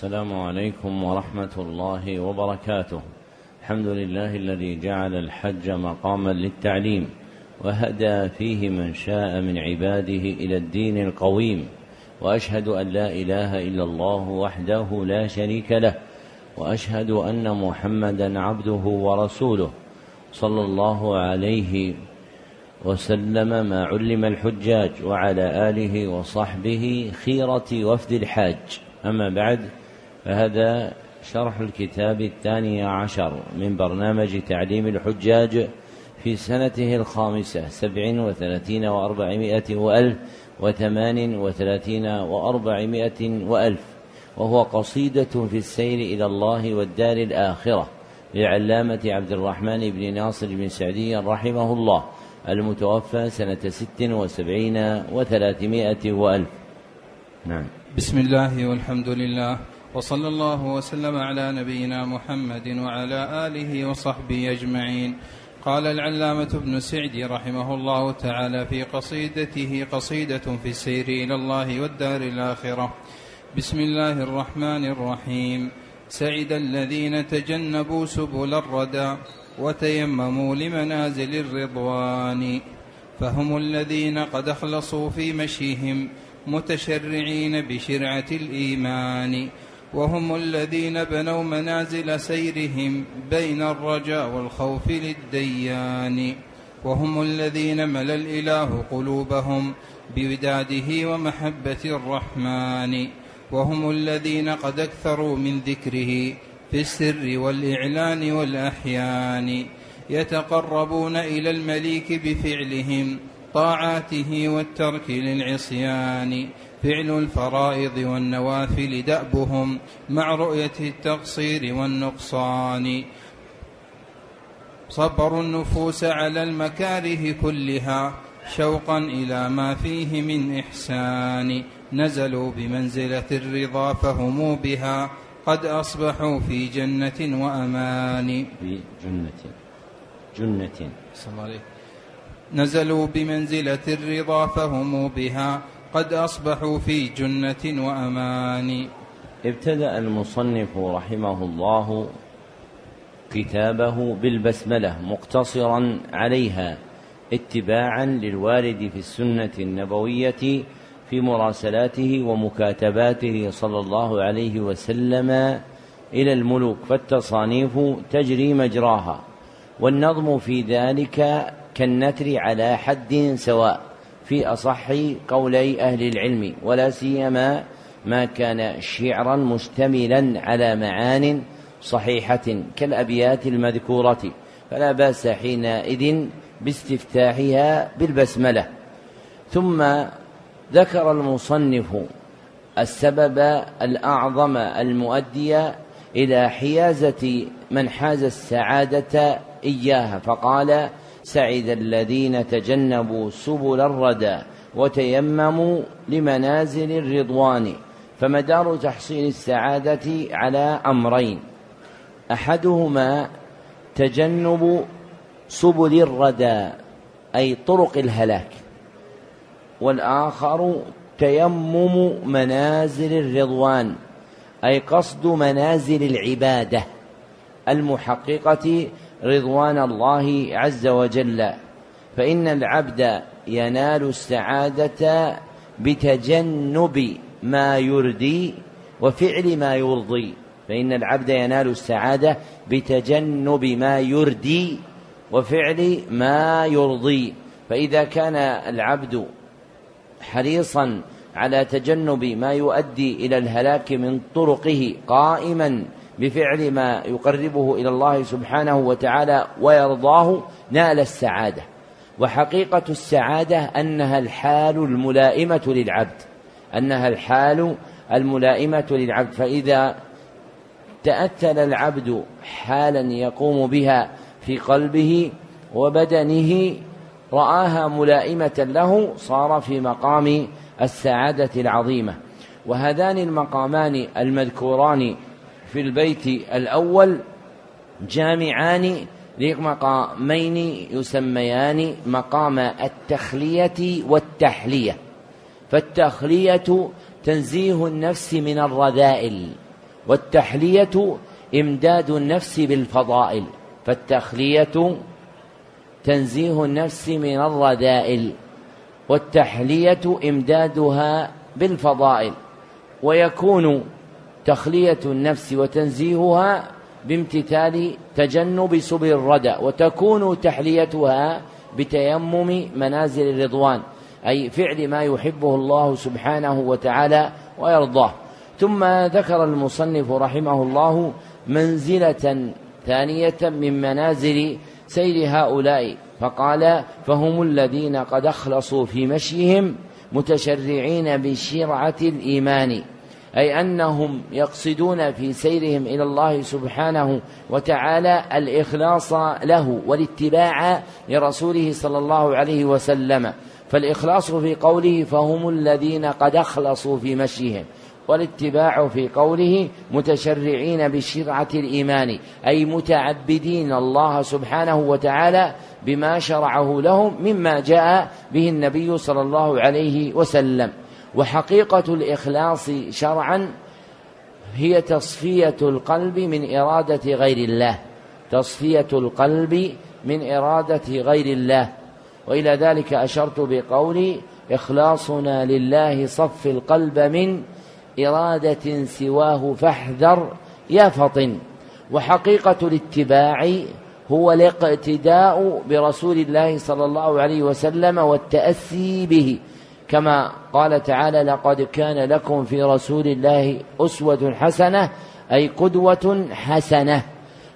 السلام عليكم ورحمة الله وبركاته. الحمد لله الذي جعل الحج مقاما للتعليم وهدى فيه من شاء من عباده إلى الدين القويم. وأشهد أن لا إله إلا الله وحده لا شريك له. وأشهد أن محمدا عبده ورسوله صلى الله عليه وسلم ما علم الحجاج وعلى آله وصحبه خيرة وفد الحاج أما بعد فهذا شرح الكتاب الثاني عشر من برنامج تعليم الحجاج في سنته الخامسة سبع وثلاثين وأربعمائة وألف وثمان وثلاثين وأربعمائة وألف. وهو قصيدة في السير إلى الله والدار الآخرة للعلامة عبد الرحمن بن ناصر بن سعدي رحمه الله المتوفى سنة ست وسبعين وثلاثمائة وألف. نعم. بسم الله والحمد لله. وصلى الله وسلم على نبينا محمد وعلى آله وصحبه أجمعين. قال العلامة ابن سعدي رحمه الله تعالى في قصيدته قصيدة في السير إلى الله والدار الآخرة. بسم الله الرحمن الرحيم. سعد الذين تجنبوا سبل الردى وتيمموا لمنازل الرضوان. فهم الذين قد أخلصوا في مشيهم متشرعين بشرعة الإيمان. وهم الذين بنوا منازل سيرهم بين الرجاء والخوف للديان. وهم الذين ملأ الإله قلوبهم بوداده ومحبة الرحمن. وهم الذين قد أكثروا من ذكره في السر والإعلان والأحيان. يتقربون إلى المليك بفعلهم طاعاته والترك للعصيان. فعل الفرائض والنوافل دأبهم مع رؤية التقصير والنقصان. صبروا النفوس على المكاره كلها شوقا إلى ما فيه من إحسان. نزلوا بمنزلة الرضا فهم بها قد أصبحوا في جنة وأمان. في جنة جنة. عليه نزلوا بمنزلة الرضا فهم بها قد أصبحوا في جنة وأمان. ابتدأ المصنف رحمه الله كتابه بالبسملة مقتصرا عليها اتباعا للوارد في السنة النبوية في مراسلاته ومكاتباته صلى الله عليه وسلم إلى الملوك فالتصانيف تجري مجراها والنظم في ذلك كالنتر على حد سواء. في أصح قولي أهل العلم ولا سيما ما كان شعرا مشتملا على معان صحيحة كالأبيات المذكورة. فلا بأس حينئذ باستفتاحها بالبسملة. ثم ذكر المصنف السبب الأعظم المؤدي إلى حيازة من حاز السعادة إياها فقال سعد الذين تجنبوا سبل الردى وتيمموا لمنازل الرضوان فمدار تحصيل السعادة على أمرين. أحدهما تجنب سبل الردى أي طرق الهلاك. والآخر تيمم منازل الرضوان أي قصد منازل العبادة المحققة رضوان الله عز وجل. فإن العبد ينال السعادة بتجنب ما يردي وفعل ما يرضي. فإن العبد ينال السعادة بتجنب ما يردي وفعل ما يرضي. فإذا كان العبد حريصا على تجنب ما يؤدي إلى الهلاك من طرقه قائما بفعل ما يقربه إلى الله سبحانه وتعالى ويرضاه نال السعادة. وحقيقة السعادة أنها الحال الملائمة للعبد. أنها الحال الملائمة للعبد. فإذا تأتل العبد حالا يقوم بها في قلبه وبدنه رآها ملائمة له صار في مقام السعادة العظيمة. وهذان المقامان المذكوران في البيت الأول جامعان لمقامين يسميان مقام التخلية والتحلية. فالتخلية تنزيه النفس من الرذائل والتحلية إمداد النفس بالفضائل. فالتخلية تنزيه النفس من الرذائل والتحلية إمدادها بالفضائل. ويكون تخلية النفس وتنزيهها بامتثال تجنب سبل الردى وتكون تحليتها بتيمم منازل الرضوان أي فعل ما يحبه الله سبحانه وتعالى ويرضاه. ثم ذكر المصنف رحمه الله منزلة ثانية من منازل سير هؤلاء فقال فهم الذين قد أخلصوا في مشيهم متشرعين بشرعة الإيمان. أي أنهم يقصدون في سيرهم إلى الله سبحانه وتعالى الإخلاص له والاتباع لرسوله صلى الله عليه وسلم. فالإخلاص في قوله فهم الذين قد أخلصوا في مشيهم والاتباع في قوله متشرعين بشرعة الإيمان أي متعبدين الله سبحانه وتعالى بما شرعه لهم مما جاء به النبي صلى الله عليه وسلم. وحقيقة الإخلاص شرعا هي تصفية القلب من إرادة غير الله. تصفية القلب من إرادة غير الله. وإلى ذلك أشرت بقولي إخلاصنا لله صف القلب من إرادة سواه فاحذر يا فطن. وحقيقة الاتباع هو الاقتداء برسول الله صلى الله عليه وسلم والتأسي به. كما قال تعالى لقد كان لكم في رسول الله أسوة حسنة أي قدوة حسنة.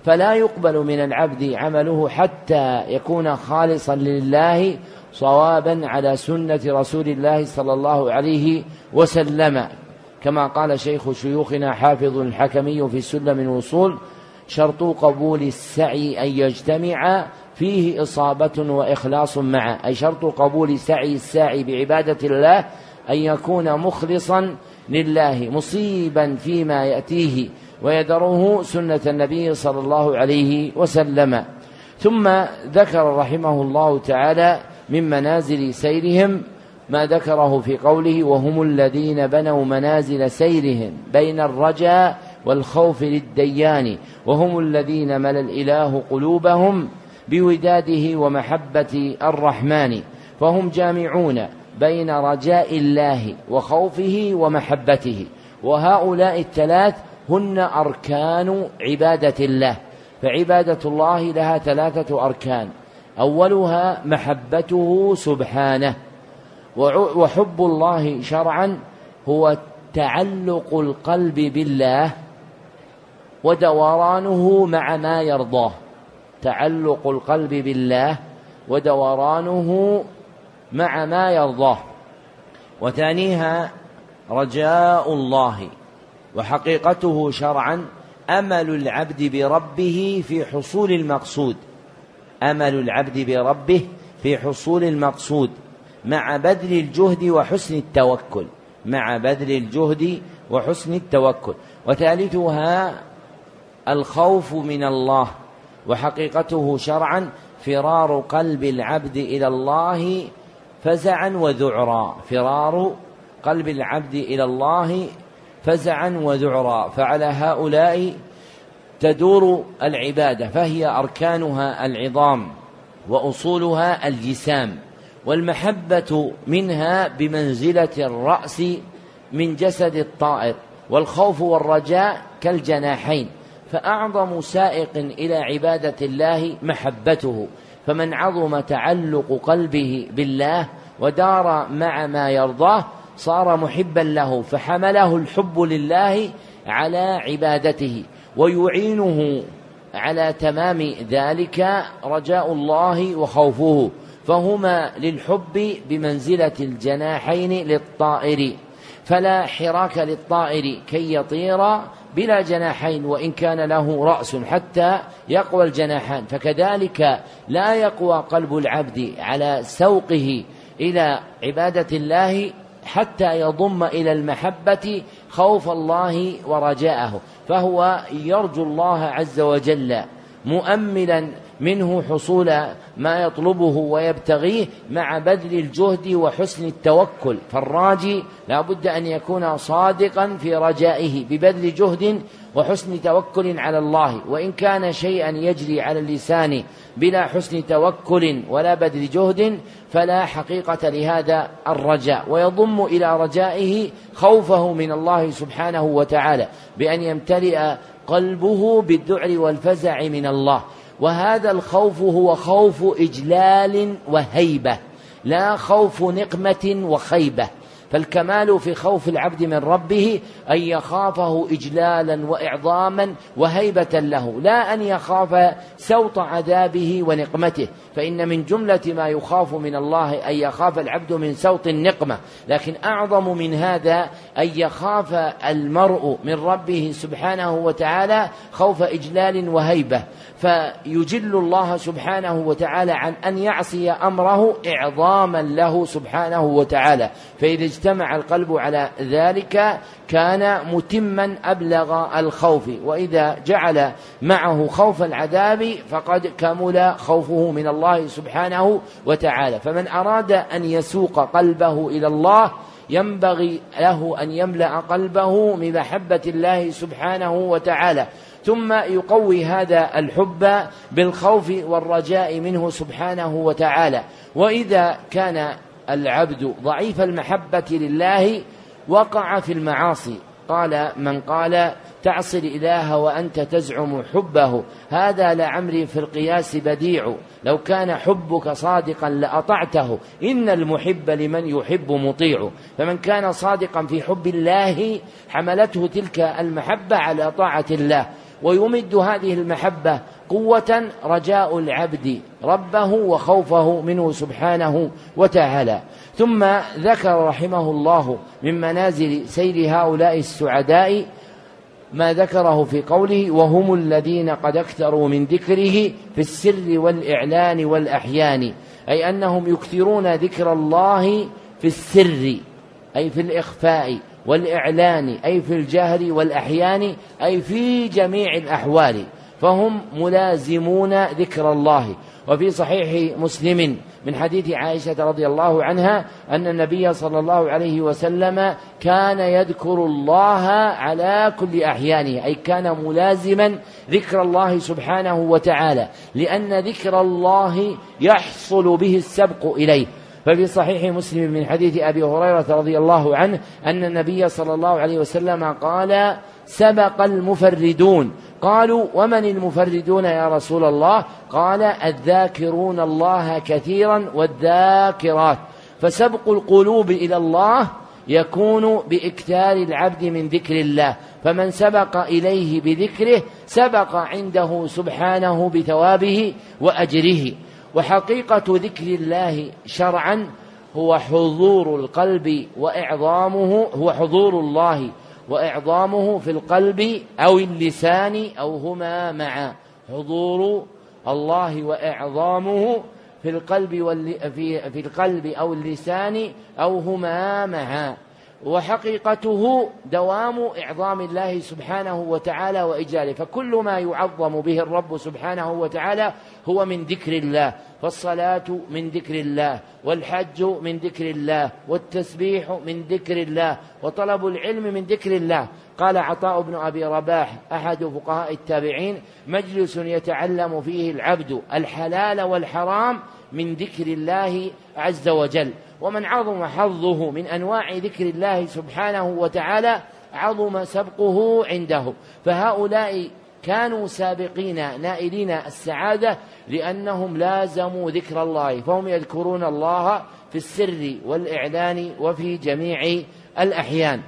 فلا يقبل من العبد عمله حتى يكون خالصا لله صوابا على سنة رسول الله صلى الله عليه وسلم. كما قال شيخ شيوخنا حافظ الحكمي في سلم الوصول شرط قبول السعي أن يجتمع فيه إصابة وإخلاص معه. أي شرط قبول سعي الساعي بعبادة الله أن يكون مخلصا لله مصيبا فيما يأتيه ويدره سنة النبي صلى الله عليه وسلم. ثم ذكر رحمه الله تعالى من منازل سيرهم ما ذكره في قوله وهم الذين بنوا منازل سيرهم بين الرجاء والخوف للديان وهم الذين ملا الإله قلوبهم بوداده ومحبة الرحمن فهم جامعون بين رجاء الله وخوفه ومحبته. وهؤلاء الثلاث هن أركان عبادة الله فعبادة الله لها ثلاثة أركان. أولها محبته سبحانه. وحب الله شرعا هو تعلق القلب بالله ودورانه مع ما يرضاه. تعلق القلب بالله ودورانه مع ما يرضاه. وثانيها رجاء الله وحقيقته شرعا أمل العبد بربه في حصول المقصود. أمل العبد بربه في حصول المقصود مع بذل الجهد وحسن التوكل مع بذل الجهد وحسن التوكل. وثالثها الخوف من الله وحقيقته شرعا فرار قلب العبد إلى الله فزعا وذعرا. فرار قلب العبد إلى الله فزعا وذعرا. فعلى هؤلاء تدور العبادة فهي أركانها العظام وأصولها الجسام والمحبة منها بمنزلة الرأس من جسد الطائر والخوف والرجاء كالجناحين. فأعظم سائق إلى عبادة الله محبته فمن عظم تعلق قلبه بالله ودار مع ما يرضاه صار محبا له فحمله الحب لله على عبادته ويعينه على تمام ذلك رجاء الله وخوفه فهما للحب بمنزلة الجناحين للطائر فلا حراك للطائر كي يطير بلا جناحين وإن كان له رأس حتى يقوى الجناحان. فكذلك لا يقوى قلب العبد على سوقه إلى عبادة الله حتى يضم إلى المحبة خوف الله ورجاءه. فهو يرجو الله عز وجل مؤملا منه حصول ما يطلبه ويبتغيه مع بذل الجهد وحسن التوكل. فالراجي لا بد أن يكون صادقا في رجائه ببذل جهد وحسن توكل على الله. وإن كان شيئا يجري على اللسان بلا حسن توكل ولا بذل جهد فلا حقيقة لهذا الرجاء. ويضم إلى رجائه خوفه من الله سبحانه وتعالى بأن يمتلئ قلبه بالذعر والفزع من الله. وهذا الخوف هو خوف إجلال وهيبة لا خوف نقمة وخيبة. فالكمال في خوف العبد من ربه أن يخافه إجلالا وإعظاما وهيبة له لا أن يخاف سوط عذابه ونقمته. فإن من جملة ما يخاف من الله أن يخاف العبد من سوط النقمة. لكن أعظم من هذا أن يخاف المرء من ربه سبحانه وتعالى خوف إجلال وهيبة. فيجل الله سبحانه وتعالى عن أن يعصي أمره إعظاما له سبحانه وتعالى. فإذا اجتمع القلب على ذلك كان متما أبلغ الخوف. وإذا جعل معه خوف العذاب فقد كمل خوفه من الله سبحانه وتعالى. فمن أراد أن يسوق قلبه إلى الله ينبغي له أن يملأ قلبه من محبة الله سبحانه وتعالى. ثم يقوي هذا الحب بالخوف والرجاء منه سبحانه وتعالى. وإذا كان العبد ضعيف المحبة لله وقع في المعاصي. قال من قال تعصي الاله وأنت تزعم حبه. هذا لعمري في القياس بديع. لو كان حبك صادقا لأطعته. إن المحب لمن يحب مطيع. فمن كان صادقا في حب الله حملته تلك المحبة على طاعة الله. ويمد هذه المحبة قوة رجاء العبد. ربه وخوفه منه سبحانه وتعالى. ثم ذكر رحمه الله من منازل سير هؤلاء السعداء ما ذكره في قوله وهم الذين قد اكثروا من ذكره في السر والإعلان والأحيان أي أنهم يكثرون ذكر الله في السر أي في الإخفاء والإعلان أي في الجهر والأحيان أي في جميع الأحوال فهم ملازمون ذكر الله. وفي صحيح مسلم من حديث عائشة رضي الله عنها أن النبي صلى الله عليه وسلم كان يذكر الله على كل أحيانه أي كان ملازما ذكر الله سبحانه وتعالى لأن ذكر الله يحصل به السبق إليه. ففي صحيح مسلم من حديث أبي هريرة رضي الله عنه أن النبي صلى الله عليه وسلم قال سبق المفردون. قالوا ومن المفردون يا رسول الله؟ قال الذاكرون الله كثيرا والذاكرات. فسبق القلوب إلى الله يكون بإكثار العبد من ذكر الله. فمن سبق إليه بذكره سبق عنده سبحانه بثوابه وأجره. وحقيقة ذكر الله شرعا هو حضور القلب وإعظامه هو حضور الله وإعظامه في القلب أو اللسان أو هما معا حضور الله وإعظامه في القلب في القلب أو اللسان أو هما معا وحقيقته دوام إعظام الله سبحانه وتعالى وإجلاله. فكل ما يعظم به الرب سبحانه وتعالى هو من ذكر الله فالصلاة من ذكر الله والحج من ذكر الله والتسبيح من ذكر الله وطلب العلم من ذكر الله. قال عطاء بن أبي رباح أحد فقهاء التابعين مجلس يتعلم فيه العبد الحلال والحرام من ذكر الله عز وجل. ومن عظم حظه من أنواع ذكر الله سبحانه وتعالى عظم سبقه عنده. فهؤلاء كانوا سابقين نائلين السعادة لأنهم لازموا ذكر الله فهم يذكرون الله في السر والإعلان وفي جميع الأحيان.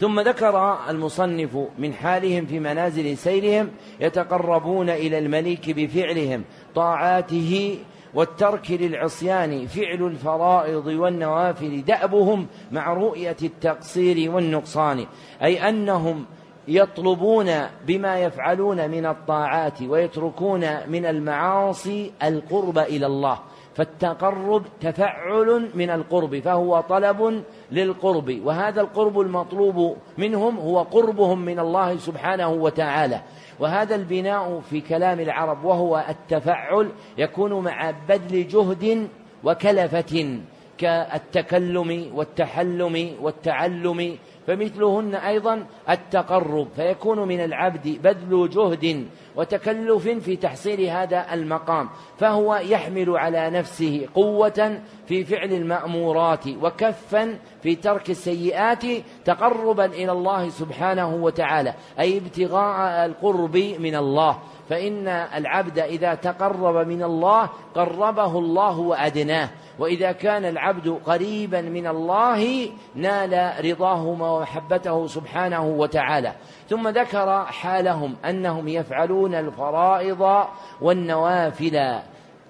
ثم ذكر المصنف من حالهم في منازل سيرهم يتقربون إلى الملك بفعلهم طاعاته والترك للعصيان فعل الفرائض والنوافل دأبهم مع رؤية التقصير والنقصان أي أنهم يطلبون بما يفعلون من الطاعات ويتركون من المعاصي القرب إلى الله فالتقرب تفعل من القرب فهو طلب للقرب وهذا القرب المطلوب منهم هو قربهم من الله سبحانه وتعالى. وهذا البناء في كلام العرب وهو التفعل يكون مع بذل جهد وكلفة كالتكلم والتحلم والتعلم فمثلهن أيضا التقرب فيكون من العبد بذل جهد وتكلف في تحصيل هذا المقام فهو يحمل على نفسه قوة في فعل المأمورات وكفا في ترك السيئات تقربا إلى الله سبحانه وتعالى أي ابتغاء القرب من الله. فإن العبد إذا تقرب من الله قربه الله وأدناه وإذا كان العبد قريبا من الله نال رضاه ومحبته سبحانه وتعالى. ثم ذكر حالهم أنهم يفعلون الفرائض والنوافل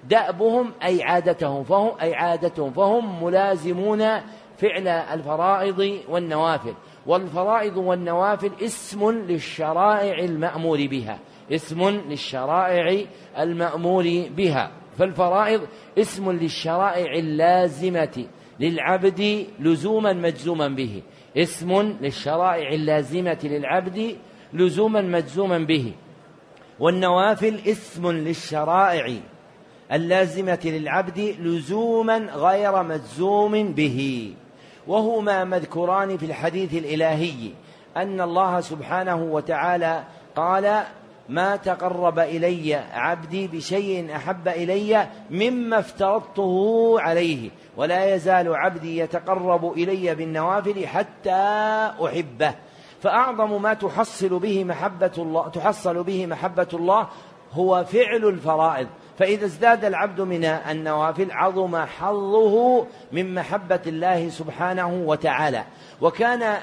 دأبهم أي عادتهم فهم أي عادتهم فهم ملازمون فعل الفرائض والنوافل. والفرائض والنوافل اسم للشرائع المأمور بها. اسم للشرائع المأمور بها. فالفرائض اسم للشرائع اللازمة للعبد لزوما مجزوما به. اسم للشرائع اللازمة للعبد لزوما مجزوما به. والنوافل اسم للشرائع اللازمة للعبد لزوما غير مجزوم به. وهما مذكوران في الحديث الإلهي أن الله سبحانه وتعالى قال ما تقرب إلي عبدي بشيء أحب إلي مما افترضته عليه ولا يزال عبدي يتقرب إلي بالنوافل حتى أحبه. فأعظم ما تحصل به محبة الله تحصل به محبة الله هو فعل الفرائض. فإذا ازداد العبد من النوافل عظم حظه من محبة الله سبحانه وتعالى. وكان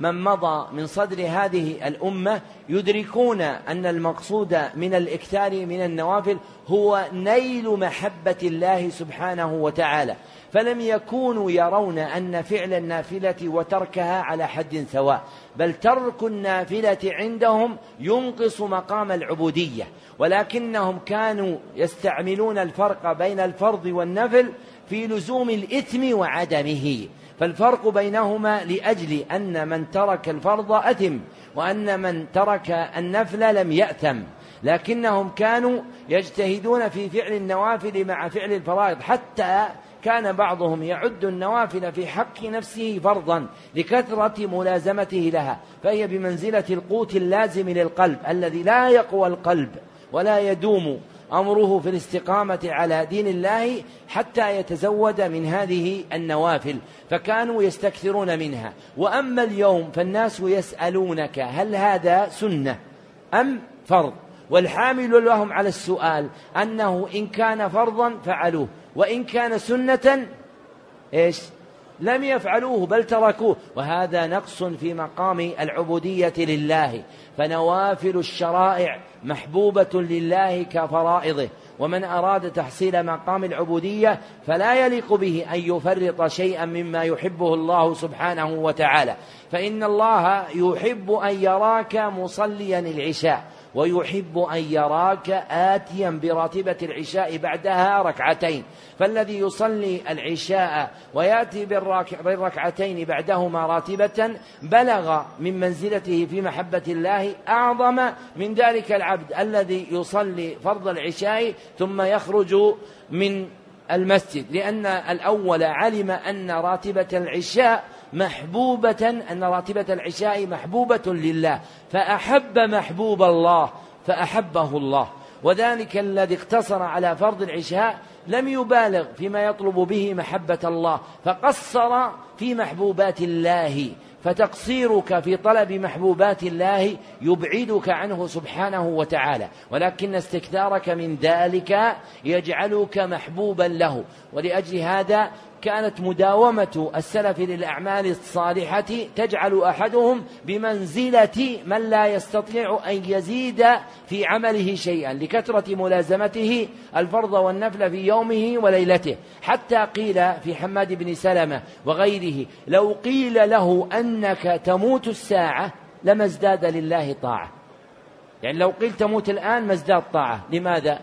من مضى من صدر هذه الأمة يدركون أن المقصود من الإكثار من النوافل هو نيل محبة الله سبحانه وتعالى. فلم يكونوا يرون أن فعل النافلة وتركها على حد سواء بل ترك النافلة عندهم ينقص مقام العبودية ولكنهم كانوا يستعملون الفرق بين الفرض والنفل في لزوم الإثم وعدمه فالفرق بينهما لأجل أن من ترك الفرض أثم وأن من ترك النفل لم يأثم لكنهم كانوا يجتهدون في فعل النوافل مع فعل الفرائض حتى كان بعضهم يعد النوافل في حق نفسه فرضا لكثرة ملازمته لها فهي بمنزلة القوت اللازم للقلب الذي لا يقوى القلب ولا يدوم أمره في الاستقامة على دين الله حتى يتزود من هذه النوافل فكانوا يستكثرون منها. وأما اليوم فالناس يسألونك هل هذا سنة أم فرض؟ والحامل لهم على السؤال أنه إن كان فرضا فعلوه. وإن كان سنة إيش؟ لم يفعلوه بل تركوه. وهذا نقص في مقام العبودية لله. فنوافل الشرائع محبوبة لله كفرائضه. ومن أراد تحصيل مقام العبودية فلا يليق به أن يفرط شيئا مما يحبه الله سبحانه وتعالى. فإن الله يحب أن يراك مصليا العشاء. ويحب أن يراك آتيا براتبة العشاء بعدها ركعتين. فالذي يصلي العشاء ويأتي بالركعتين بعدهما راتبة بلغ من منزلته في محبة الله أعظم من ذلك العبد الذي يصلي فرض العشاء ثم يخرج من المسجد. لأن الأول علم أن راتبة العشاء محبوبة أن راتبة العشاء محبوبة لله. فأحب محبوب الله فأحبه الله. وذلك الذي اقتصر على فرض العشاء لم يبالغ فيما يطلب به محبة الله فقصر في محبوبات الله. فتقصيرك في طلب محبوبات الله يبعدك عنه سبحانه وتعالى. ولكن استكثارك من ذلك يجعلك محبوبا له. ولأجل هذا كانت مداومة السلف للأعمال الصالحة تجعل أحدهم بمنزلة من لا يستطيع أن يزيد في عمله شيئا لكثرة ملازمته الفرض والنفل في يومه وليلته حتى قيل في حماد بن سلمة وغيره لو قيل له أنك تموت الساعة لما ازداد لله طاعة يعني لو قيل تموت الآن ما ازداد طاعة لماذا؟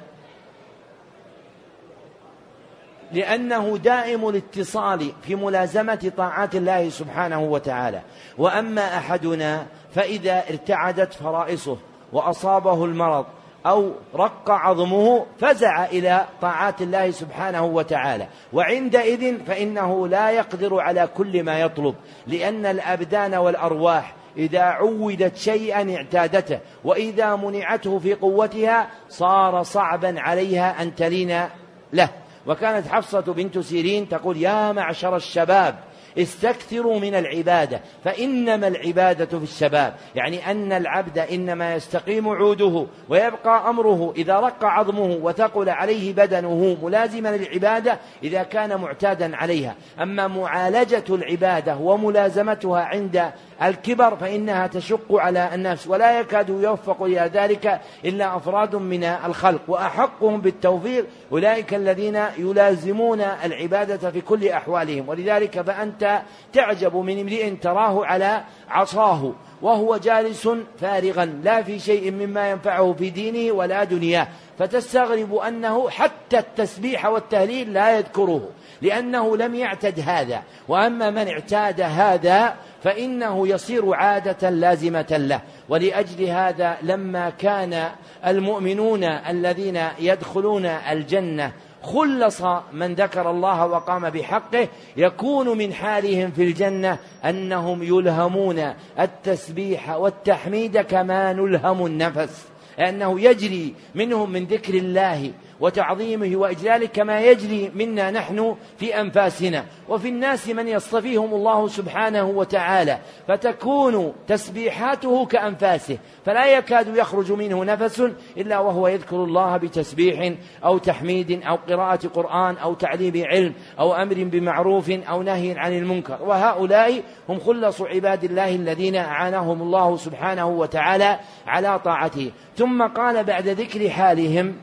لأنه دائم الاتصال في ملازمة طاعات الله سبحانه وتعالى. وأما أحدنا فإذا ارتعدت فرائصه وأصابه المرض أو رق عظمه فزع إلى طاعات الله سبحانه وتعالى. وعندئذ فإنه لا يقدر على كل ما يطلب لأن الأبدان والأرواح إذا عودت شيئا اعتادته وإذا منعته في قوتها صار صعبا عليها أن تلين له. وكانت حفصة بنت سيرين تقول يا معشر الشباب استكثروا من العبادة فإنما العبادة في الشباب. يعني أن العبد إنما يستقيم عوده ويبقى أمره إذا رق عظمه وثقل عليه بدنه ملازما للعبادة إذا كان معتادا عليها. أما معالجة العبادة وملازمتها عند الكبر فإنها تشق على النفس ولا يكاد يوفق إلى ذلك إلا أفراد من الخلق. وأحقهم بالتوفيق أولئك الذين يلازمون العبادة في كل أحوالهم. ولذلك فأنت تعجب من امرئ تراه على عصاه وهو جالس فارغا لا في شيء مما ينفعه في دينه ولا دنياه. فتستغرب أنه حتى التسبيح والتهليل لا يذكره لأنه لم يعتد هذا. وأما من اعتاد هذا فإنه يصير عادة لازمة له. ولأجل هذا لما كان المؤمنون الذين يدخلون الجنة خلص من ذكر الله وقام بحقه يكون من حالهم في الجنة أنهم يلهمون التسبيح والتحميد كما نلهم النفس لأنه يجري منهم من ذكر الله وتعظيمه وإجلاله كما يجري منا نحن في أنفاسنا. وفي الناس من يصطفيهم الله سبحانه وتعالى. فتكون تسبيحاته كأنفاسه. فلا يكاد يخرج منه نفس إلا وهو يذكر الله بتسبيح أو تحميد أو قراءة قرآن أو تعليم علم أو أمر بمعروف أو نهي عن المنكر. وهؤلاء هم خلص عباد الله الذين أعانهم الله سبحانه وتعالى على طاعته. ثم قال بعد ذكر حالهم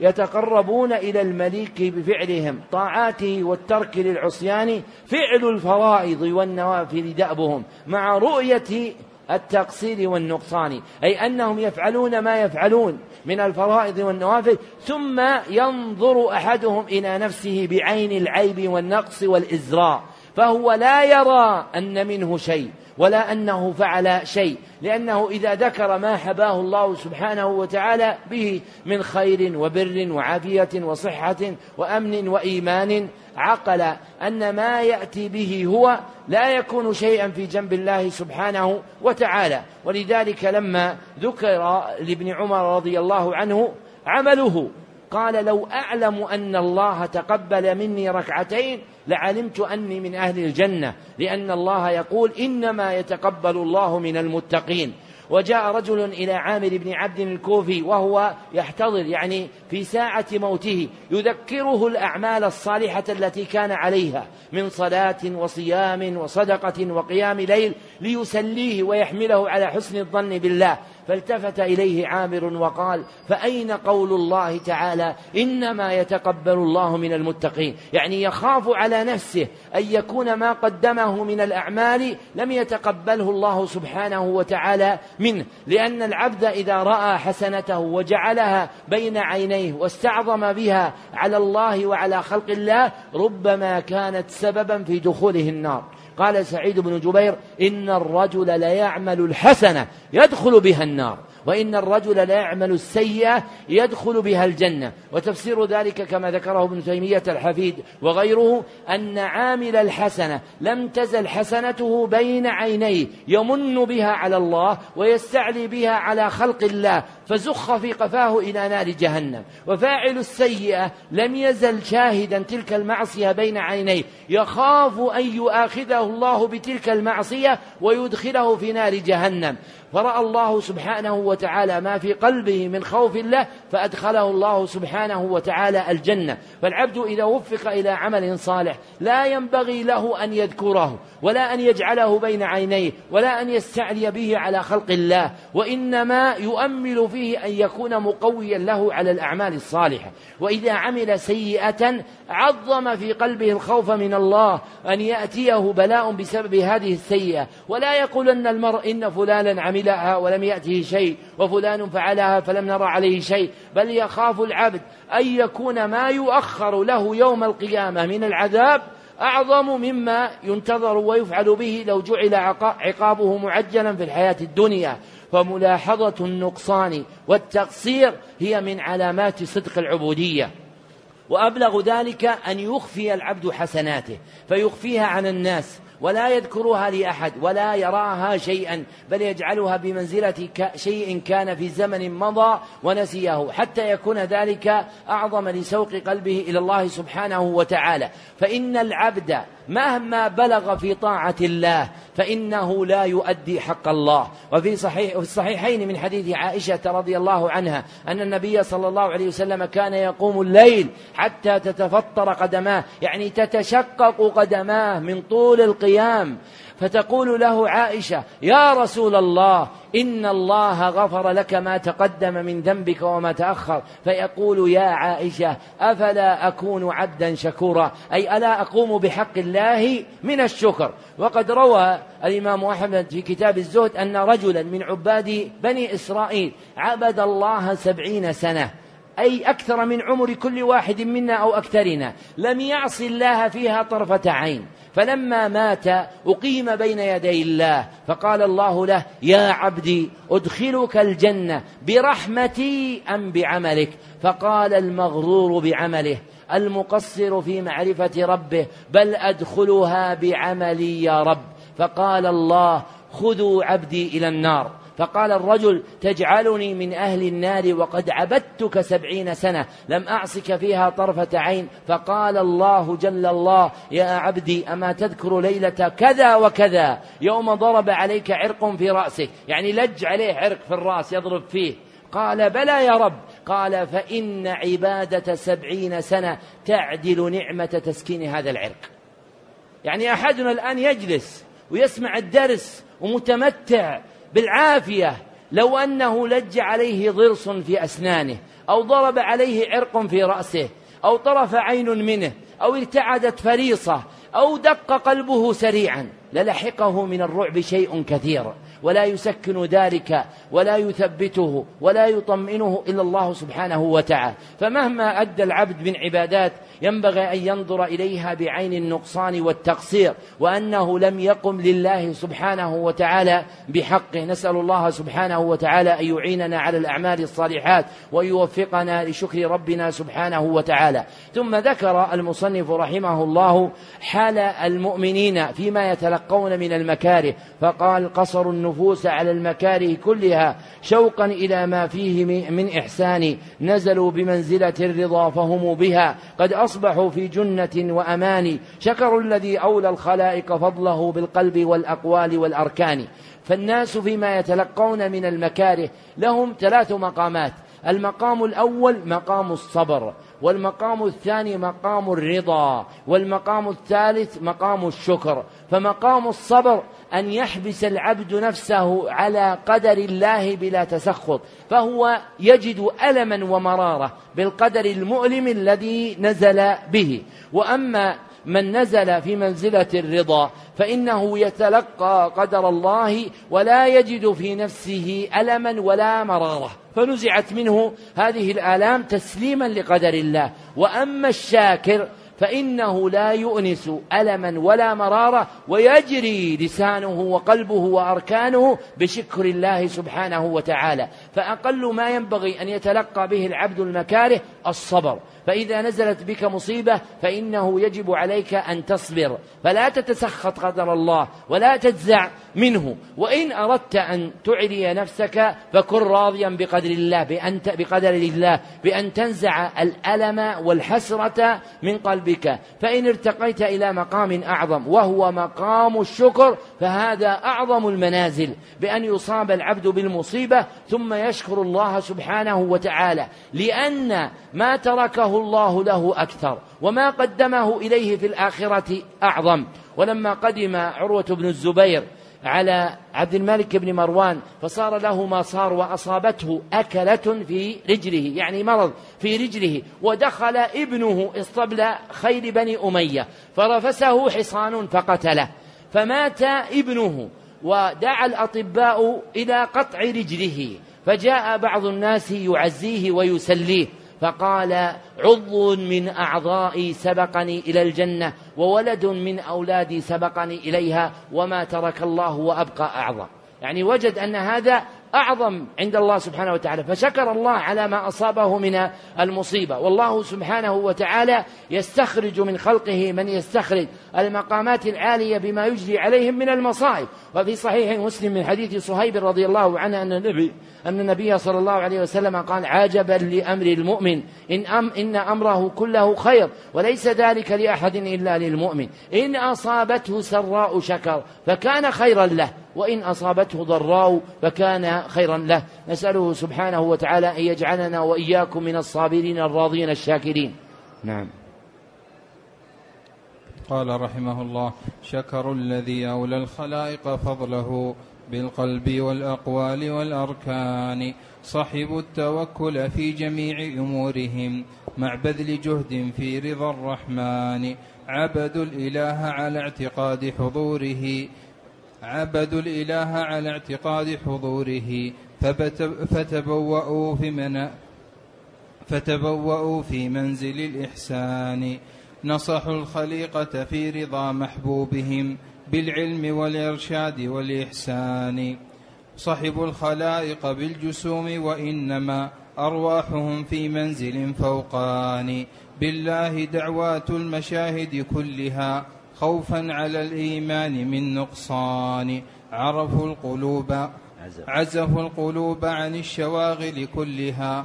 يتقربون إلى المليك بفعلهم طاعاته والترك للعصيان فعل الفرائض والنوافل دأبهم مع رؤية التقصير والنقصان أي أنهم يفعلون ما يفعلون من الفرائض والنوافل ثم ينظر أحدهم إلى نفسه بعين العيب والنقص والإزراء فهو لا يرى أن منه شيء. ولا أنه فعل شيء لأنه إذا ذكر ما حباه الله سبحانه وتعالى به من خير وبر وعافية وصحة وأمن وإيمان عقل أن ما يأتي به هو لا يكون شيئا في جنب الله سبحانه وتعالى. ولذلك لما ذكر لابن عمر رضي الله عنه عمله قال لو أعلم أن الله تقبل مني ركعتين لعلمت أني من أهل الجنة لأن الله يقول إنما يتقبل الله من المتقين. وجاء رجل إلى عامر بن عبد الكوفي وهو يحتضر يعني في ساعة موته يذكره الأعمال الصالحة التي كان عليها من صلاة وصيام وصدقة وقيام ليل ليسليه ويحمله على حسن الظن بالله. فالتفت إليه عامر وقال فأين قول الله تعالى إنما يتقبل الله من المتقين؟ يعني يخاف على نفسه أن يكون ما قدمه من الأعمال لم يتقبله الله سبحانه وتعالى منه لأن العبد إذا رأى حسنته وجعلها بين عينيه واستعظم بها على الله وعلى خلق الله ربما كانت سببا في دخوله النار. قال سعيد بن جبير إن الرجل ليعمل الحسنة يدخل بها النار. وإن الرجل لا يعمل السيئة يدخل بها الجنة. وتفسير ذلك كما ذكره ابن تيمية الحفيد وغيره أن عامل الحسنة لم تزل حسنته بين عينيه يمن بها على الله ويستعلي بها على خلق الله فزخ في قفاه إلى نار جهنم. وفاعل السيئة لم يزل شاهدا تلك المعصية بين عينيه يخاف أن يؤاخذه الله بتلك المعصية ويدخله في نار جهنم. فرأى الله سبحانه وتعالى ما في قلبه من خوف الله فأدخله الله سبحانه وتعالى الجنة. فالعبد إذا وفق إلى عمل صالح لا ينبغي له أن يذكره ولا أن يجعله بين عينيه ولا أن يستعلي به على خلق الله وإنما يؤمل فيه أن يكون مقويا له على الأعمال الصالحة. وإذا عمل سيئة عظم في قلبه الخوف من الله أن يأتيه بلاء بسبب هذه السيئة. ولا يقول أن المرء إن فلانا عمل عملها ولم يأته شيء وفلان فعلها فلم نرى عليه شيء. بل يخاف العبد أن يكون ما يؤخر له يوم القيامة من العذاب أعظم مما ينتظر ويفعل به لو جعل عقابه معجلا في الحياة الدنيا. فملاحظة النقصان والتقصير هي من علامات صدق العبودية. وأبلغ ذلك أن يخفي العبد حسناته فيخفيها عن الناس. ولا يذكرها لأحد ولا يراها شيئا بل يجعلها بمنزلة شيء كان في زمن مضى ونسيه. حتى يكون ذلك أعظم لسوق قلبه إلى الله سبحانه وتعالى. فإن العبد مهما بلغ في طاعة الله فإنه لا يؤدي حق الله. وفي صحيح الصحيحين من حديث عائشة رضي الله عنها أن النبي صلى الله عليه وسلم كان يقوم الليل حتى تتفطر قدماه يعني تتشقق قدماه من طول القيام. فتقول له عائشة يا رسول الله إن الله غفر لك ما تقدم من ذنبك وما تأخر. فيقول يا عائشة أفلا أكون عبدا شكورا؟ أي ألا أقوم بحق الله من الشكر؟ وقد روى الإمام أحمد في كتاب الزهد أن رجلا من عباد بني إسرائيل عبد الله سبعين سنة أي أكثر من عمر كل واحد منا أو أكثرنا لم يعص الله فيها طرفة عين. فلما مات أقيم بين يدي الله فقال الله له يا عبدي أدخلك الجنة برحمتي أم بعملك؟ فقال المغرور بعمله المقصر في معرفة ربه بل أدخلها بعملي يا رب. فقال الله خذوا عبدي إلى النار. فقال الرجل تجعلني من أهل النار وقد عبدتك سبعين سنة لم أعصك فيها طرفة عين. فقال الله جل الله يا عبدي أما تذكر ليلة كذا وكذا؟ يوم ضرب عليك عرق في رأسك. يعني لج عليه عرق في الرأس يضرب فيه. قال بلى يا رب. قال فإن عبادة سبعين سنة تعدل نعمة تسكين هذا العرق. يعني أحدنا الآن يجلس ويسمع الدرس ومتمتع بالعافية لو أنه لج عليه ضرس في أسنانه أو ضرب عليه عرق في رأسه أو طرف عين منه أو ارتعدت فريصة أو دق قلبه سريعا للحقه من الرعب شيء كثير ولا يسكن ذلك ولا يثبته ولا يطمئنه إلا الله سبحانه وتعالى. فمهما أدى العبد من عبادات ينبغي أن ينظر إليها بعين النقصان والتقصير وأنه لم يقم لله سبحانه وتعالى بحقه نسأل الله سبحانه وتعالى أن يعيننا على الأعمال الصالحات ويوفقنا لشكر ربنا سبحانه وتعالى. ثم ذكر المصنف رحمه الله حال المؤمنين فيما يتلقون من المكاره فقال قصر النفوس على المكاره كلها شوقا إلى ما فيه من إحسان نزلوا بمنزلة الرضا فهم بها. قد أصبحوا في جنة وأمان. شكروا الذي أولى الخلائق فضله بالقلب والأقوال والأركان. فالناس فيما يتلقون من المكاره لهم ثلاث مقامات. المقام الأول مقام الصبر والمقام الثاني مقام الرضا والمقام الثالث مقام الشكر. فمقام الصبر أن يحبس العبد نفسه على قدر الله بلا تسخط فهو يجد ألما ومرارة بالقدر المؤلم الذي نزل به. وأما من نزل في منزلة الرضا فإنه يتلقى قدر الله ولا يجد في نفسه ألما ولا مرارة. فنزعت منه هذه الآلام تسليما لقدر الله. وأما الشاكر فإنه لا يؤنس ألما ولا مرارة ويجري لسانه وقلبه وأركانه بشكر الله سبحانه وتعالى. فأقل ما ينبغي أن يتلقى به العبد المكاره الصبر. فإذا نزلت بك مصيبة فإنه يجب عليك أن تصبر. فلا تتسخط قدر الله ولا تجزع منه. وإن أردت أن تعلي نفسك فكن راضيا بقدر الله بأن بقدر الله بأن تنزع الألم والحسرة من قلبك. فإن ارتقيت إلى مقام أعظم وهو مقام الشكر فهذا أعظم المنازل بأن يصاب العبد بالمصيبة ثم يشكر الله سبحانه وتعالى. لأن ما تركه الله له أكثر وما قدمه إليه في الآخرة أعظم. ولما قدم عروة بن الزبير على عبد الملك بن مروان فصار له ما صار وأصابته أكلة في رجله يعني مرض في رجله ودخل ابنه اسطبل خير بني أمية فرفسه حصان فقتله. فمات ابنه ودعا الأطباء إلى قطع رجله فجاء بعض الناس يعزيه ويسليه. فقال عضو من أعضائي سبقني إلى الجنة وولد من أولادي سبقني إليها وما ترك الله وأبقى أعظم. يعني وجد أن هذا أعظم عند الله سبحانه وتعالى فشكر الله على ما أصابه من المصيبة. والله سبحانه وتعالى يستخرج من خلقه من يستخرج المقامات العالية بما يجري عليهم من المصائب. وفي صحيح مسلم من حديث صهيب رضي الله عنه أن النبي أن النبي صلى الله عليه وسلم قال عاجبا لأمر المؤمن. إن, أم إن أمره كله خير وليس ذلك لأحد إلا للمؤمن. إن أصابته سراء شكر فكان خيرا له وإن أصابته ضراء فكان خيرا له. نسأله سبحانه وتعالى أن يجعلنا وإياكم من الصابرين الراضين الشاكرين. نعم. قال رحمه الله شكر الذي أولى الخلائق فضله. بالقلب والأقوال والأركان صحب التوكل في جميع أمورهم مع بذل جهد في رضا الرحمن عبدوا الإله على اعتقاد حضوره عبدوا الإله على اعتقاد حضوره فتبوأوا في من فتبوأوا في منزل الإحسان نصحوا الخليقة في رضا محبوبهم بالعلم والإرشاد والإحسان. صحبوا الخلائق بالجسوم وإنما أرواحهم في منزل فوقان. بالله دعوات المشاهد كلها خوفا على الإيمان من نقصان. عرفوا القلوب عزفوا القلوب عن الشواغل كلها.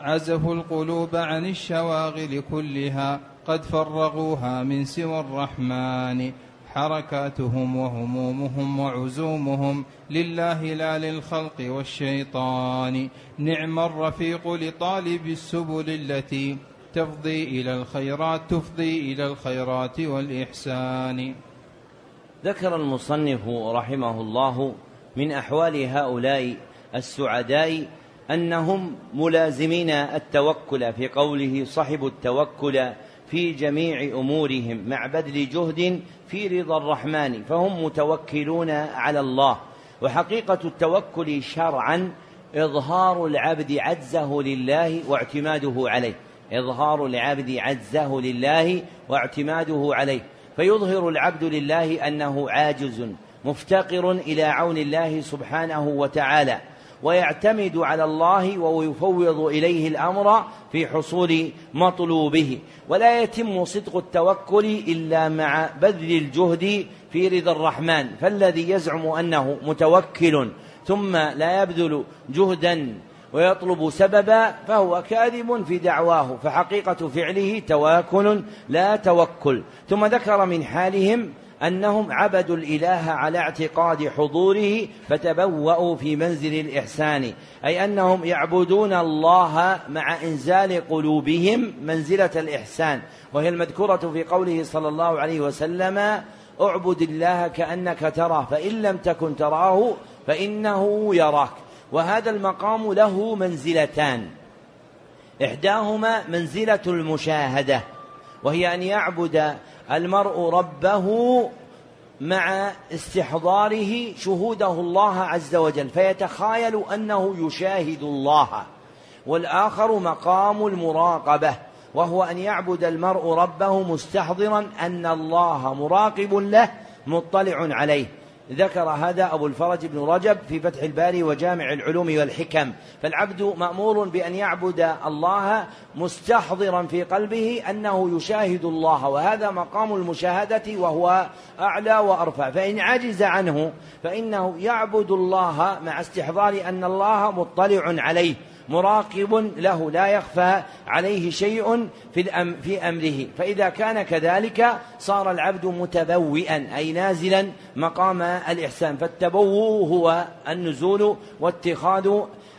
عزفوا القلوب عن الشواغل كلها. قد فرغوها من سوى الرحمن. حركاتهم وهمومهم وعزومهم لله لا للخلق والشيطان. نعم الرفيق لطالب السبل التي تفضي إلى الخيرات تفضي إلى الخيرات والإحسان. ذكر المصنف رحمه الله من أحوال هؤلاء السعداء أنهم ملازمين التوكل في قوله صحب التوكل في جميع أمورهم مع بذل جهد في رضا الرحمن فهم متوكلون على الله. وحقيقة التوكل شرعا إظهار العبد عجزه لله واعتماده عليه. إظهار العبد عجزه لله واعتماده عليه. فيظهر العبد لله أنه عاجز مفتقر إلى عون الله سبحانه وتعالى. ويعتمد على الله ويفوض إليه الأمر في حصول مطلوبه. ولا يتم صدق التوكل إلا مع بذل الجهد في رضا الرحمن. فالذي يزعم أنه متوكل ثم لا يبذل جهدا ويطلب سببا فهو كاذب في دعواه. فحقيقة فعله تواكل لا توكل. ثم ذكر من حالهم أنهم عبدوا الإله على اعتقاد حضوره فتبوأوا في منزل الإحسان. أي أنهم يعبدون الله مع إنزال قلوبهم منزلة الإحسان. وهي المذكورة في قوله صلى الله عليه وسلم اعبد الله كأنك تراه فإن لم تكن تراه فإنه يراك. وهذا المقام له منزلتان. إحداهما منزلة المشاهدة وهي أن يعبد المرء ربه مع استحضاره شهوده الله عز وجل فيتخايل أنه يشاهد الله. والآخر مقام المراقبة وهو أن يعبد المرء ربه مستحضرا أن الله مراقب له مطلع عليه. ذكر هذا أبو الفرج بن رجب في فتح الباري وجامع العلوم والحكم. فالعبد مأمور بأن يعبد الله مستحضرا في قلبه أنه يشاهد الله وهذا مقام المشاهدة وهو أعلى وأرفع. فإن عجز عنه فإنه يعبد الله مع استحضار أن الله مطلع عليه. مراقب له لا يخفى عليه شيء في, في أمره. فإذا كان كذلك صار العبد متبوئا أي نازلا مقام الإحسان. فالتبوء هو النزول واتخاذ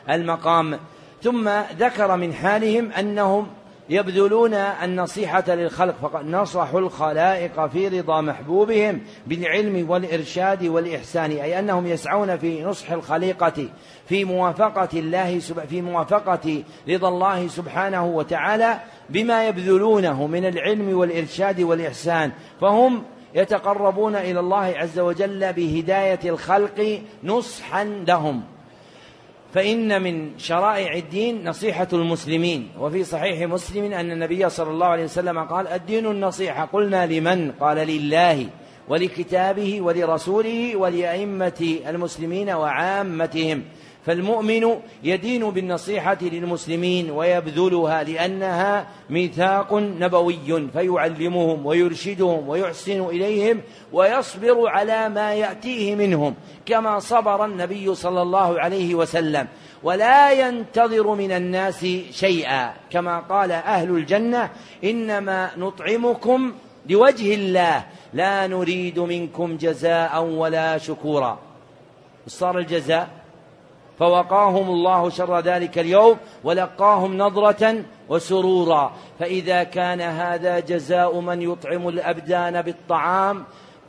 المقام. ثم ذكر من حالهم أنهم يبذلون النصيحة للخلق فقد نصحوا الخلائق في رضا محبوبهم بالعلم والإرشاد والإحسان أي أنهم يسعون في نصح الخليقة في موافقة الله في موافقة رضا الله سبحانه وتعالى بما يبذلونه من العلم والإرشاد والإحسان. فهم يتقربون إلى الله عز وجل بهداية الخلق نصحا لهم. فإن من شرائع الدين نصيحة المسلمين. وفي صحيح مسلم أن النبي صلى الله عليه وسلم قال الدين النصيحة. قلنا لمن؟ قال لله ولكتابه ولرسوله ولأئمة المسلمين وعامتهم. فالمؤمن يدين بالنصيحة للمسلمين ويبذلها لأنها ميثاق نبوي فيعلمهم ويرشدهم ويحسن إليهم ويصبر على ما يأتيه منهم كما صبر النبي صلى الله عليه وسلم. ولا ينتظر من الناس شيئا كما قال أهل الجنة إنما نطعمكم لوجه الله لا نريد منكم جزاء ولا شكورا. صار الجزاء؟ فوقاهم الله شر ذلك اليوم ولقاهم نظرة وسرورا. فإذا كان هذا جزاء من يطعم الأبدان بالطعام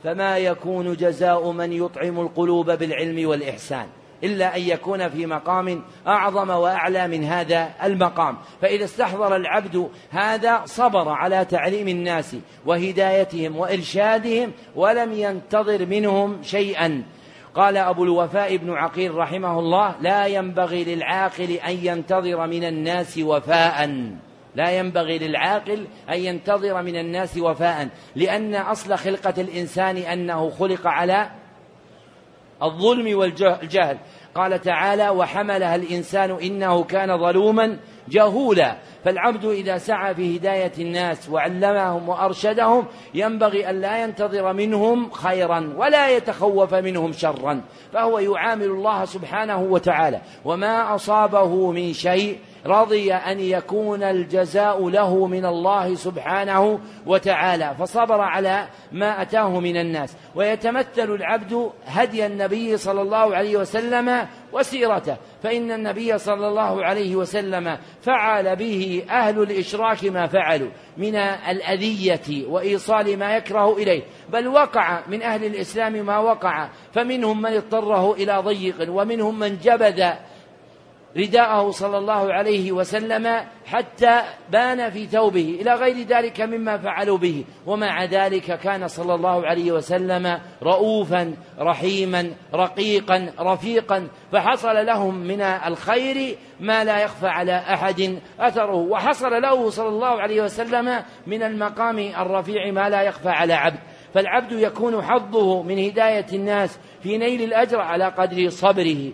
فما يكون جزاء من يطعم القلوب بالعلم والإحسان؟ إلا أن يكون في مقام أعظم وأعلى من هذا المقام. فإذا استحضر العبد هذا صبر على تعليم الناس وهدايتهم وإرشادهم ولم ينتظر منهم شيئا. قال أبو الوفاء بن عقيل رحمه الله لا ينبغي للعاقل أن ينتظر من الناس وفاء. لا ينبغي للعاقل أن ينتظر من الناس وفاء. لأن أصل خلقة الإنسان أنه خلق على الظلم والجهل قال تعالى وحملها الإنسان إنه كان ظلوما جهولا. فالعبد إذا سعى في هداية الناس وعلمهم وأرشدهم ينبغي أن لا ينتظر منهم خيرا ولا يتخوف منهم شرا. فهو يعامل الله سبحانه وتعالى. وما أصابه من شيء رضي أن يكون الجزاء له من الله سبحانه وتعالى فصبر على ما أتاه من الناس. ويتمثل العبد هدي النبي صلى الله عليه وسلم وسيرته فإن النبي صلى الله عليه وسلم فعل به أهل الإشراك ما فعلوا من الأذية وإيصال ما يكره إليه. بل وقع من أهل الإسلام ما وقع فمنهم من اضطره إلى ضيق ومنهم من جبذ رداءه صلى الله عليه وسلم حتى بان في ثوبه. إلى غير ذلك مما فعلوا به. ومع ذلك كان صلى الله عليه وسلم رؤوفا رحيما رقيقا رفيقا. فحصل لهم من الخير ما لا يخفى على أحد أثره. وحصل له صلى الله عليه وسلم من المقام الرفيع ما لا يخفى على عبد. فالعبد يكون حظه من هداية الناس في نيل الأجر على قدر صبره.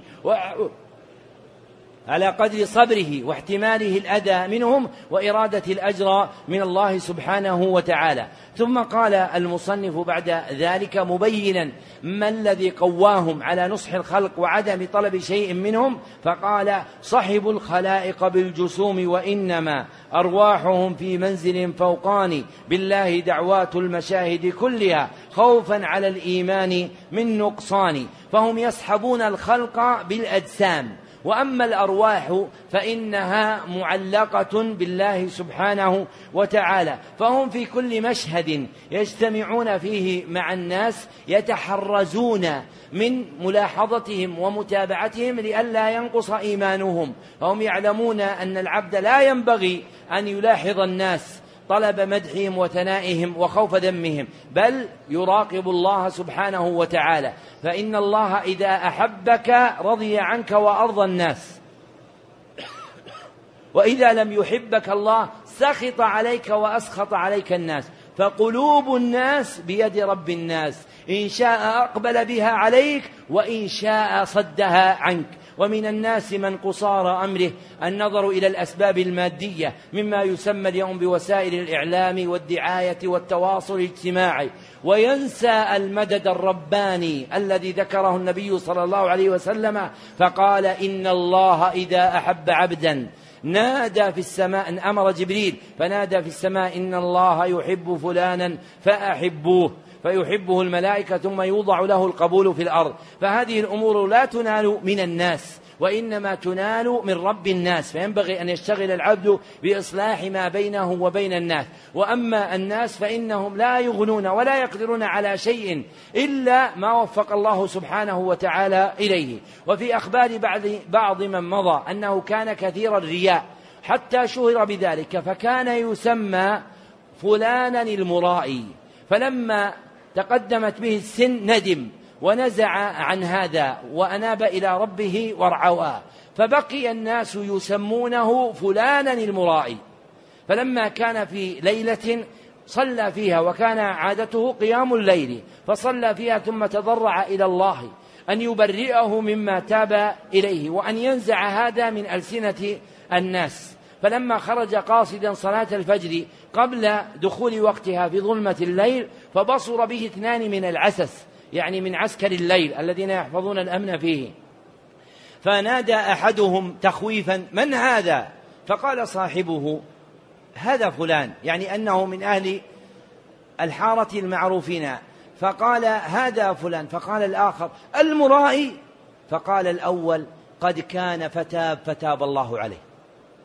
على قدر صبره واحتماله الأذى منهم وإرادة الأجر من الله سبحانه وتعالى. ثم قال المصنف بعد ذلك مبينا ما الذي قواهم على نصح الخلق وعدم طلب شيء منهم؟ فقال صحبوا الخلائق بالجسوم وإنما أرواحهم في منزل فوقاني بالله دعوات المشاهد كلها خوفا على الإيمان من نقصان. فهم يسحبون الخلق بالأجسام. وأما الأرواح فإنها معلقة بالله سبحانه وتعالى. فهم في كل مشهد يجتمعون فيه مع الناس يتحرزون من ملاحظتهم ومتابعتهم لئلا ينقص إيمانهم. فهم يعلمون أن العبد لا ينبغي أن يلاحظ الناس طلب مدحهم وثنائهم وخوف ذمهم بل يراقب الله سبحانه وتعالى. فإن الله إذا أحبك رضي عنك وأرضى الناس. وإذا لم يحبك الله سخط عليك وأسخط عليك الناس. فقلوب الناس بيد رب الناس. إن شاء أقبل بها عليك وإن شاء صدها عنك. ومن الناس من قصار أمره النظر إلى الأسباب المادية مما يسمى اليوم بوسائل الإعلام والدعاية والتواصل الاجتماعي. وينسى المدد الرباني الذي ذكره النبي صلى الله عليه وسلم فقال إن الله إذا أحب عبدا. نادى في السماء أن أمر جبريل فنادى في السماء إن الله يحب فلانا فأحبوه. فيحبه الملائكة ثم يوضع له القبول في الأرض. فهذه الأمور لا تنال من الناس وإنما تنال من رب الناس. فينبغي أن يشتغل العبد بإصلاح ما بينه وبين الناس. وأما الناس فإنهم لا يغنون ولا يقدرون على شيء إلا ما وفق الله سبحانه وتعالى إليه. وفي أخبار بعض بعض من مضى أنه كان كثير الرياء. حتى شهر بذلك فكان يسمى فلانا المرائي. فلما تقدمت به السن ندم ونزع عن هذا وأناب إلى ربه وارعواه فبقي الناس يسمونه فلانا المرائي. فلما كان في ليلة صلى فيها وكان عادته قيام الليل فصلى فيها ثم تضرع إلى الله أن يبرئه مما تاب إليه وأن ينزع هذا من ألسنة الناس. فلما خرج قاصدا صلاة الفجر قبل دخول وقتها في ظلمة الليل فبصر به اثنان من العسس يعني من عسكر الليل الذين يحفظون الأمن فيه. فنادى أحدهم تخويفا من هذا؟ فقال صاحبه هذا فلان يعني أنه من أهل الحارة المعروفين. فقال هذا فلان. فقال الآخر المرائي. فقال الأول قد كان فتاب فتاب الله عليه.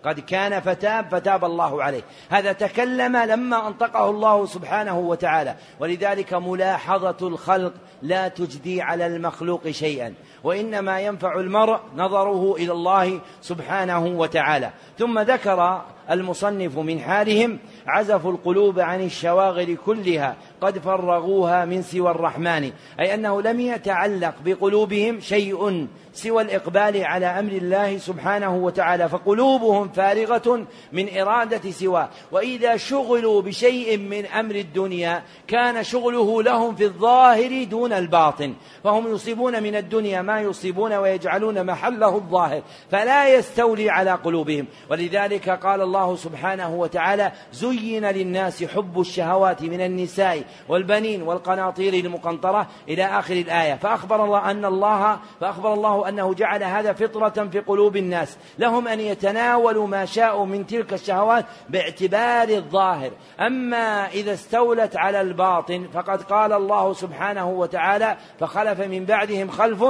قد كان فتاب فتاب الله عليه. هذا تكلم لما أنطقه الله سبحانه وتعالى. ولذلك ملاحظة الخلق لا تجدي على المخلوق شيئا. وإنما ينفع المرء نظره إلى الله سبحانه وتعالى. ثم ذكر المصنف من حالهم عزفوا القلوب عن الشواغل كلها قد فرغوها من سوى الرحمن. أي أنه لم يتعلق بقلوبهم شيء سوى الإقبال على أمر الله سبحانه وتعالى فقلوبهم فارغة من إرادة سواه. وإذا شغلوا بشيء من أمر الدنيا كان شغله لهم في الظاهر دون الباطن فهم يصيبون من الدنيا ما يصيبون ويجعلون محله الظاهر فلا يستولي على قلوبهم. ولذلك قال الله سبحانه وتعالى زين للناس حب الشهوات من النساء والبنين والقناطير المقنطرة إلى آخر الآية. فأخبر الله أن الله فأخبر الله أنه جعل هذا فطرة في قلوب الناس. لهم أن يتناولوا ما شاءوا من تلك الشهوات باعتبار الظاهر. أما إذا استولت على الباطن فقد قال الله سبحانه وتعالى فخلف من بعدهم خلف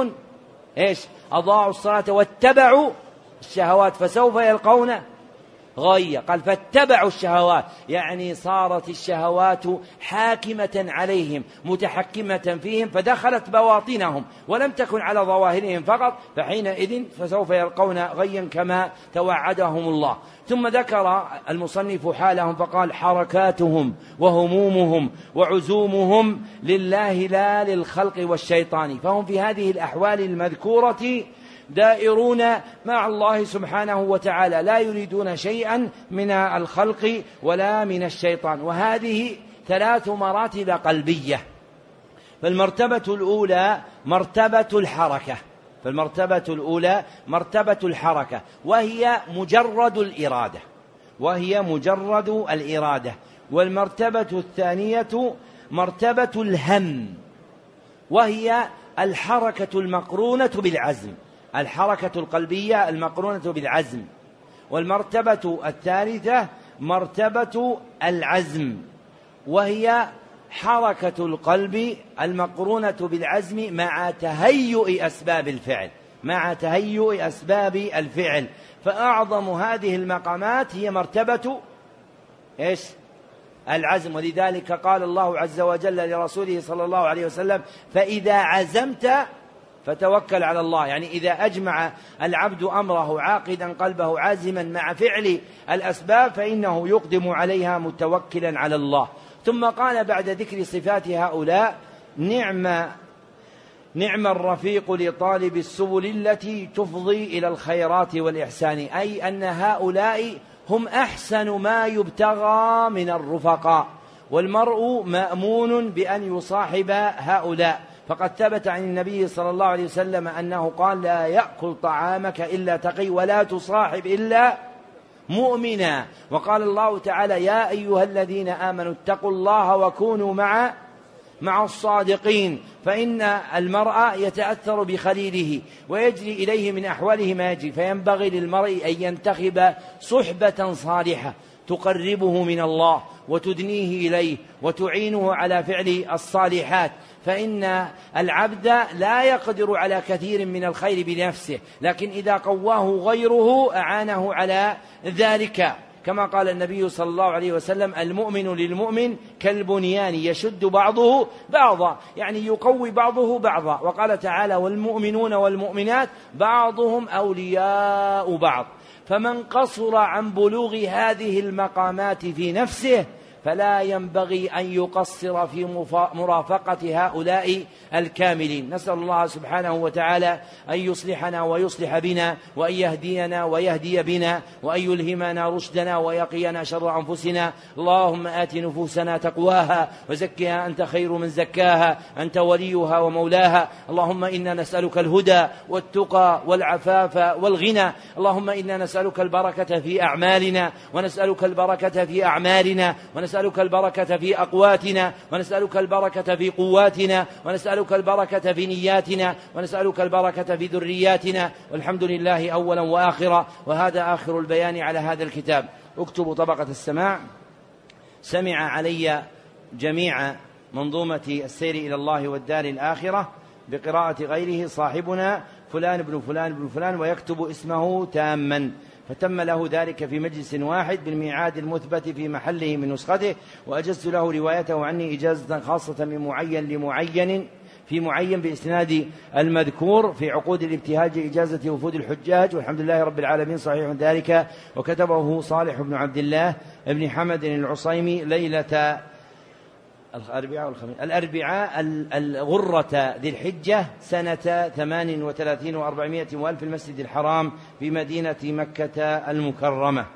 إيش؟ أضاعوا الصلاة واتبعوا الشهوات فسوف يلقون غية قال فاتبعوا الشهوات. يعني صارت الشهوات حاكمة عليهم متحكمة فيهم فدخلت بواطنهم ولم تكن على ظواهرهم فقط فحينئذ فسوف يلقون غيا كما توعدهم الله. ثم ذكر المصنف حالهم فقال حركاتهم وهمومهم وعزومهم لله لا للخلق والشيطان. فهم في هذه الأحوال المذكورة دائرون مع الله سبحانه وتعالى. لا يريدون شيئا من الخلق ولا من الشيطان. وهذه ثلاث مراتب قلبية. فالمرتبة الأولى مرتبة الحركة. فالمرتبة الأولى مرتبة الحركة. وهي مجرد الإرادة. وهي مجرد الإرادة. والمرتبة الثانية مرتبة الهم. وهي الحركة المقرونة بالعزم. الحركة القلبية المقرونة بالعزم والمرتبة الثالثة مرتبة العزم وهي حركة القلب المقرونة بالعزم مع تهيؤ أسباب الفعل مع تهيؤ أسباب الفعل. فأعظم هذه المقامات هي مرتبة إيش؟ العزم. ولذلك قال الله عز وجل لرسوله صلى الله عليه وسلم فإذا عزمت فتوكل على الله. يعني إذا أجمع العبد أمره عاقدا قلبه عازما مع فعل الأسباب فإنه يقدم عليها متوكلا على الله. ثم قال بعد ذكر صفات هؤلاء نعم نعم الرفيق لطالب السبل التي تفضي إلى الخيرات والإحسان أي أن هؤلاء هم أحسن ما يبتغى من الرفقاء والمرء مأمون بأن يصاحب هؤلاء. فقد ثبت عن النبي صلى الله عليه وسلم أنه قال لا يأكل طعامك إلا تقي ولا تصاحب إلا مؤمنا. وقال الله تعالى يا أيها الذين آمنوا اتقوا الله وكونوا مع مع الصادقين. فإن المرء يتأثر بخليله ويجري إليه من أحواله ما يجري. فينبغي للمرء أن ينتخب صحبة صالحة تقربه من الله وتدنيه إليه وتعينه على فعل الصالحات. فإن العبد لا يقدر على كثير من الخير بنفسه لكن إذا قواه غيره أعانه على ذلك. كما قال النبي صلى الله عليه وسلم المؤمن للمؤمن كالبنيان يشد بعضه بعضا يعني يقوي بعضه بعضا. وقال تعالى والمؤمنون والمؤمنات بعضهم أولياء بعض. فمن قصر عن بلوغ هذه المقامات في نفسه فلا ينبغي أن يقصر في مرافقة هؤلاء الكاملين. نسأل الله سبحانه وتعالى أن يصلحنا ويصلح بنا وأن يهدينا ويهدي بنا وأن يلهمنا رشدنا ويقينا شر أنفسنا. اللهم آت نفوسنا تقواها وزكها أنت خير من زكاها أنت وليها ومولاها. اللهم إنا نسألك الهدى والتقى والعفاف والغنى. اللهم إنا نسألك البركة في أعمالنا ونسألك البركة في أعمالنا ونسألك البركة في أقواتنا ونسألك البركة في قواتنا ونسألك البركة في نياتنا ونسألك البركة في ذرياتنا. والحمد لله أولا وآخرا وهذا آخر البيان على هذا الكتاب. اكتبوا طبقة السماع. سمع علي جميع منظومة السير إلى الله والدار الآخرة بقراءة غيره. صاحبنا فلان بن فلان بن فلان ويكتب اسمه تاما. فتم له ذلك في مجلس واحد بالميعاد المثبت في محله من نسخته وأجزت له روايته عني إجازة خاصة من معين لمعين في معين بإسناد المذكور في عقود الابتهاج إجازة وفود الحجاج والحمد لله رب العالمين صحيح ذلك وكتبه صالح بن عبد الله بن حمد العصيمي ليلة الأربعاء والخميس. الأربعاء الغرة ذي الحجة سنة ثمان وثلاثين وأربعمائة وألف المسجد الحرام في مدينة مكة المكرمة.